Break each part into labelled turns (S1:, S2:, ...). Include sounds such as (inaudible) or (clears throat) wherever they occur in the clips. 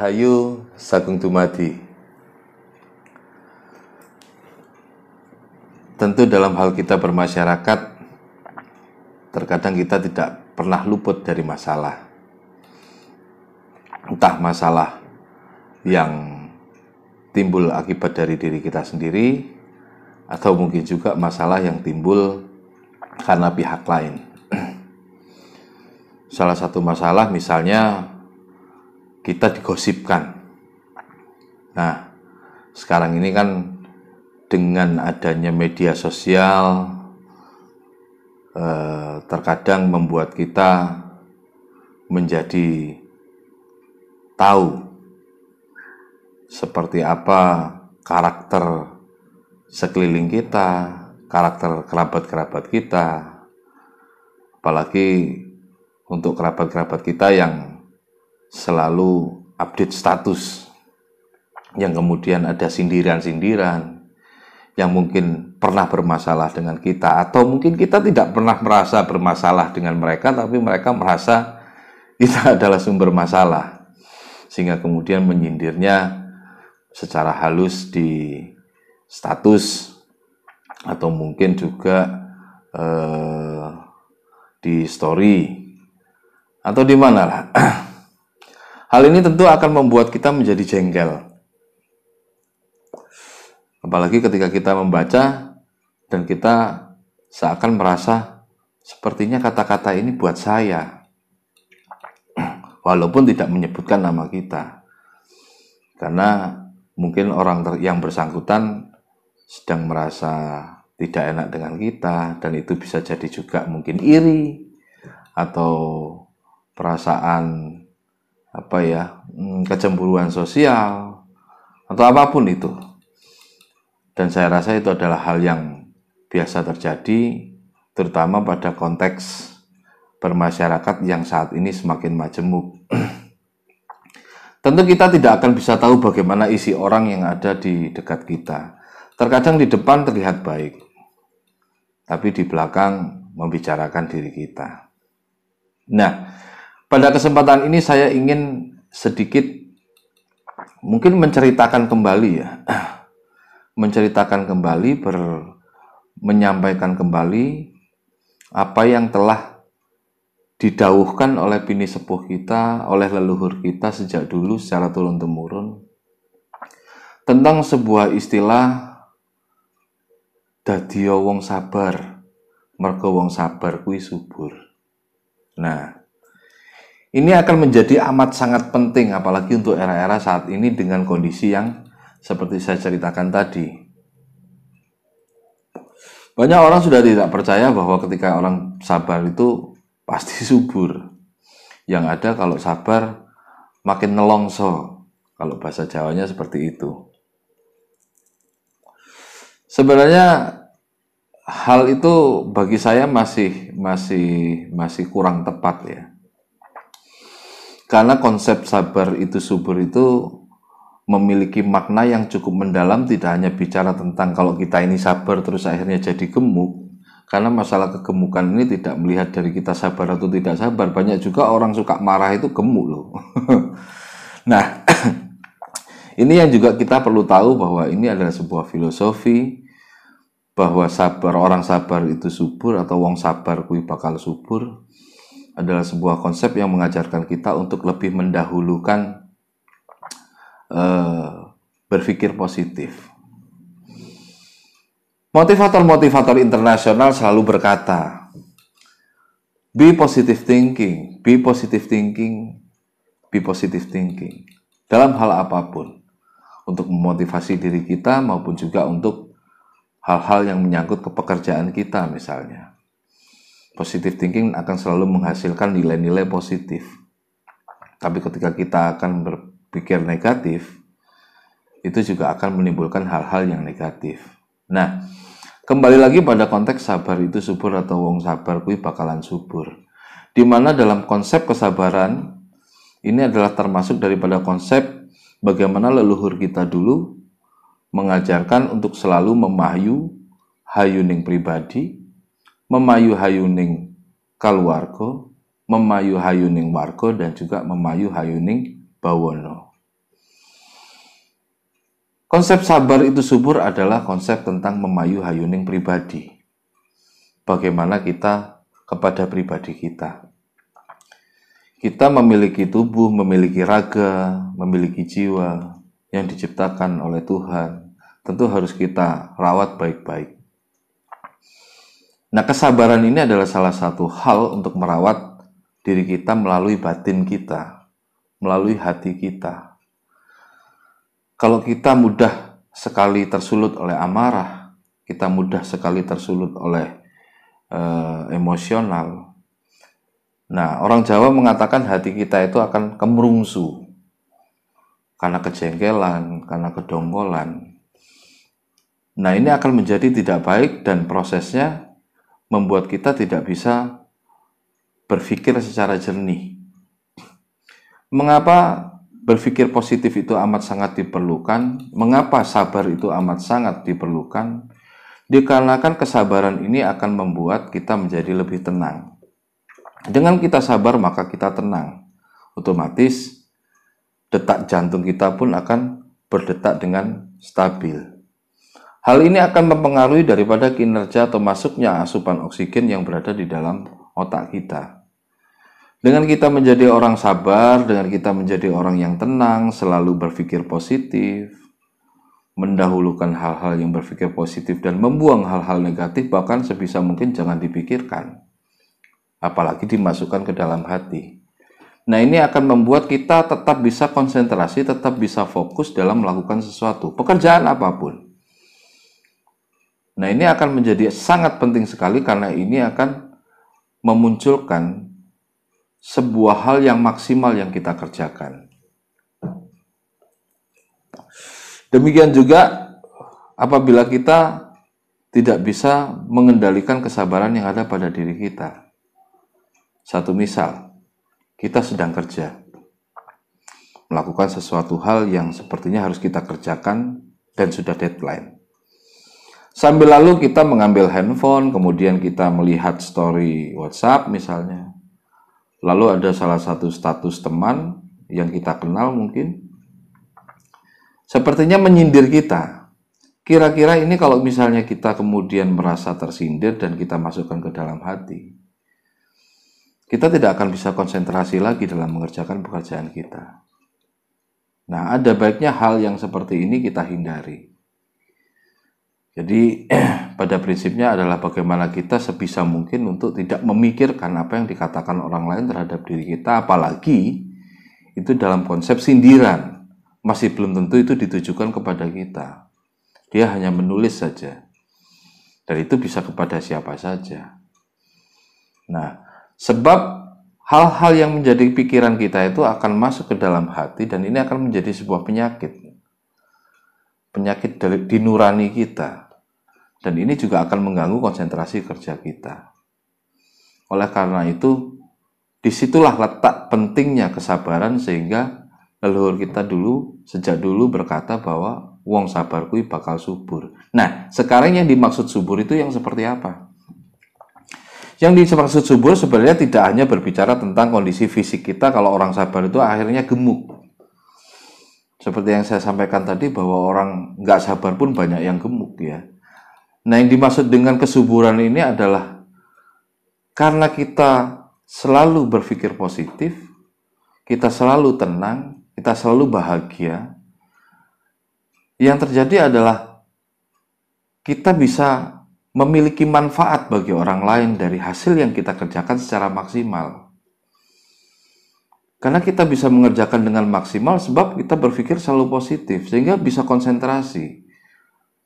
S1: Rahayu Sagung Dumadi. Tentu dalam hal kita bermasyarakat Terkadang kita tidak pernah luput dari masalah. Entah masalah yang timbul akibat dari diri kita sendiri Atau mungkin juga masalah yang timbul karena pihak lain. (clears throat) Salah satu masalah misalnya kita digosipkan. Nah, sekarang ini kan dengan adanya media sosial eh, terkadang membuat kita menjadi tahu seperti apa karakter sekeliling kita, karakter kerabat-kerabat kita, apalagi untuk kerabat-kerabat kita yang selalu update status. Yang kemudian ada sindiran-sindiran yang mungkin pernah bermasalah dengan kita atau mungkin kita tidak pernah merasa bermasalah dengan mereka tapi mereka merasa kita (laughs) adalah sumber masalah. Sehingga kemudian menyindirnya secara halus di status atau mungkin juga eh, di story. Atau di mana lah (clears throat) Hal ini tentu akan membuat kita menjadi jengkel. Apalagi ketika kita membaca dan kita seakan merasa sepertinya kata-kata ini buat saya. (clears throat) Walaupun tidak menyebutkan nama kita. Karena mungkin orang yang bersangkutan sedang merasa tidak enak dengan kita dan itu bisa jadi juga mungkin iri atau perasaan apa ya hmm, kecemburuan sosial atau apa pun itu. Dan saya rasa itu adalah hal yang biasa terjadi terutama pada konteks bermasyarakat yang saat ini semakin majemuk. (clears throat) Tentu kita tidak akan bisa tahu bagaimana isi orang yang ada di dekat kita. Terkadang di depan terlihat baik tapi di belakang membicarakan diri kita. Nah pada kesempatan ini saya ingin sedikit mungkin menceritakan kembali ya. (clears throat) Menceritakan kembali ber menyampaikan kembali apa yang telah didauhkan oleh bini sepuh kita, oleh leluhur kita sejak dulu secara turun-temurun tentang sebuah istilah dadiya wong sabar, mergo wong sabar kuwi subur. Nah, ini akan menjadi amat sangat penting apalagi untuk era-era saat ini dengan kondisi yang seperti saya ceritakan tadi. Banyak orang sudah tidak percaya bahwa ketika orang sabar itu pasti (laughs) subur. Yang ada kalau sabar makin nelongso. Kalau bahasa Jawanya seperti itu. Sebenarnya hal itu bagi saya masih masih masih kurang tepat ya karena konsep sabar itu subur itu memiliki makna yang cukup mendalam tidak hanya bicara tentang kalau kita ini sabar terus akhirnya jadi gemuk. Karena masalah kegemukan ini tidak melihat dari kita sabar atau tidak sabar. Banyak juga orang suka marah itu gemuk loh. (laughs) Nah (clears throat) ini yang juga kita perlu tahu bahwa ini adalah sebuah filosofi bahwa sabar orang sabar itu subur atau wong sabar kui bakal subur adalah sebuah konsep yang mengajarkan kita untuk lebih mendahulukan uh, berpikir positif. Motivator-motivator internasional selalu berkata, be positive thinking, be positive thinking, be positive thinking dalam hal apa pun untuk memotivasi diri kita maupun juga untuk hal-hal yang menyangkut ke pekerjaan kita misalnya. Positive thinking akan selalu menghasilkan nilai-nilai positif. Tapi ketika kita akan berpikir negatif, itu juga akan menimbulkan hal-hal yang negatif. Nah, kembali lagi pada konteks sabar itu subur atau wong sabar kui bakalan subur. Di mana dalam konsep kesabaran ini adalah termasuk daripada konsep bagaimana leluhur kita dulu mengajarkan untuk selalu memayu hayuning pribadi memayu hayuning kaluarga, memayu hayuning warga dan juga memayu hayuning bawono. Konsep sabar itu subur adalah konsep tentang memayu hayuning pribadi. Bagaimana kita kepada pribadi kita. Kita memiliki tubuh, memiliki raga, memiliki jiwa yang diciptakan oleh Tuhan. Tentu harus kita rawat baik-baik. Nah, kesabaran ini adalah salah satu hal untuk merawat diri kita melalui batin kita, melalui hati kita kalau kita mudah sekali tersulut oleh amarah, kita mudah sekali tersulut oleh uh, emosional. Nah, orang Jawa mengatakan hati kita itu akan kemerungsu karena kejengkelan, karena kedongkolan. Nah, ini akan menjadi tidak baik dan prosesnya membuat kita tidak bisa berpikir secara jernih. Mengapa berpikir positif itu amat sangat diperlukan. Mengapa sabar itu amat sangat diperlukan? Dikarenakan kesabaran ini akan membuat kita menjadi lebih tenang. Dengan kita sabar, maka kita tenang. Otomatis, detak jantung kita pun akan berdetak dengan stabil. Hal ini akan mempengaruhi daripada kinerja atau masuknya asupan oksigen yang berada di dalam otak kita. Dengan kita menjadi orang sabar, dengan kita menjadi orang yang tenang, selalu berpikir positif, mendahulukan hal-hal yang berpikir positif dan membuang hal-hal negatif bahkan sebisa mungkin jangan dipikirkan. Apalagi dimasukkan ke dalam hati. Nah, ini akan membuat kita tetap bisa konsentrasi, tetap bisa fokus dalam melakukan sesuatu, pekerjaan apa pun. Nah, ini akan menjadi sangat penting sekali karena ini akan memunculkan sebuah hal yang maksimal yang kita kerjakan. Demikian juga apabila kita tidak bisa mengendalikan kesabaran yang ada pada diri kita. Satu misal, kita sedang kerja, melakukan sesuatu hal yang sepertinya harus kita kerjakan dan sudah deadline. Sambil lalu kita mengambil handphone, kemudian kita melihat story WhatsApp misalnya, Lalu ada salah satu status teman yang kita kenal mungkin sepertinya menyindir kita. Kira-kira ini kalau misalnya kita kemudian merasa tersindir dan kita masukkan ke dalam hati, kita tidak akan bisa konsentrasi lagi dalam mengerjakan pekerjaan kita. Nah, ada baiknya hal yang seperti ini kita hindari. Jadi (clears throat) pada prinsipnya adalah bagaimana kita sebisa mungkin untuk tidak memikirkan apa yang dikatakan orang lain terhadap diri kita, apalagi itu dalam konsep sindiran. Masih belum tentu itu ditujukan kepada kita. Dia hanya menulis saja. Dan itu bisa kepada siapa saja. Nah, sebab hal-hal yang menjadi pikiran kita itu akan masuk ke dalam hati dan ini akan menjadi sebuah penyakit penyakit di nurani kita. Dan ini juga akan mengganggu konsentrasi kerja kita. Oleh karena itu, di situlah letak pentingnya kesabaran sehingga leluhur kita dulu, sejak dulu berkata bahwa wong sabar kui bakal subur. Nah, sekarang yang dimaksud subur itu yang seperti apa? Yang dimaksud subur sebenarnya tidak hanya berbicara tentang kondisi fisik kita kalau orang sabar itu akhirnya gemuk seperti yang saya sampaikan tadi bahwa orang nggak sabar pun banyak yang gemuk ya. Nah yang dimaksud dengan kesuburan ini adalah karena kita selalu berpikir positif, kita selalu tenang, kita selalu bahagia. Yang terjadi adalah kita bisa memiliki manfaat bagi orang lain dari hasil yang kita kerjakan secara maksimal. Karena kita bisa mengerjakan dengan maksimal sebab kita berpikir selalu positif sehingga bisa konsentrasi.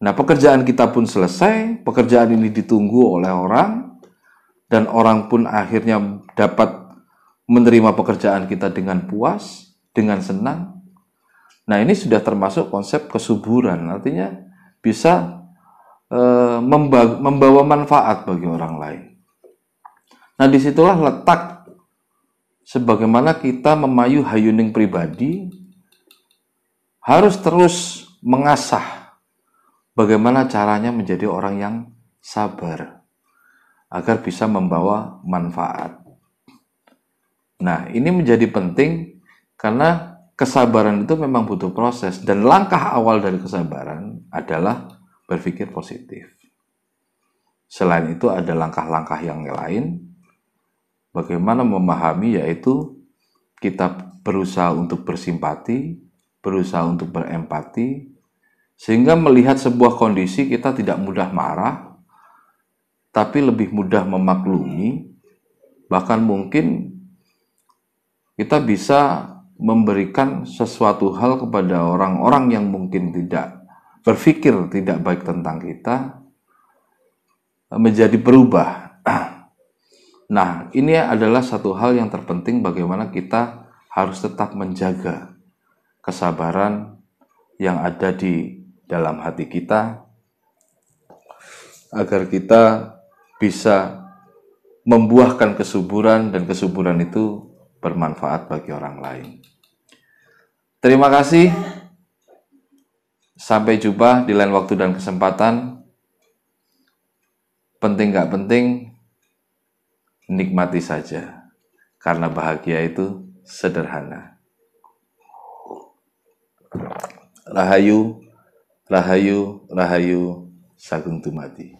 S1: Nah, pekerjaan kita pun selesai, pekerjaan ini ditunggu oleh orang dan orang pun akhirnya dapat menerima pekerjaan kita dengan puas, dengan senang. Nah, ini sudah termasuk konsep kesuburan, artinya bisa e, membawa manfaat bagi orang lain. Nah, di situlah letak sebagaimana kita memayu hayuning pribadi harus terus mengasah bagaimana caranya menjadi orang yang sabar agar bisa membawa manfaat. Nah, ini menjadi penting karena kesabaran itu memang butuh proses dan langkah awal dari kesabaran adalah berpikir positif. Selain itu ada langkah-langkah yang lain bagaimana memahami yaitu kita berusaha untuk bersimpati, berusaha untuk berempati sehingga melihat sebuah kondisi kita tidak mudah marah tapi lebih mudah memaklumi bahkan mungkin kita bisa memberikan sesuatu hal kepada orang-orang yang mungkin tidak berpikir tidak baik tentang kita menjadi berubah. Nah, ini adalah satu hal yang terpenting bagaimana kita harus tetap menjaga kesabaran yang ada di dalam hati kita agar kita bisa membuahkan kesuburan dan kesuburan itu bermanfaat bagi orang lain. Terima kasih. Sampai jumpa di lain waktu dan kesempatan. Penting gak penting, nikmati saja. Karena bahagia itu sederhana. Rahayu, rahayu, rahayu, sagung tumati.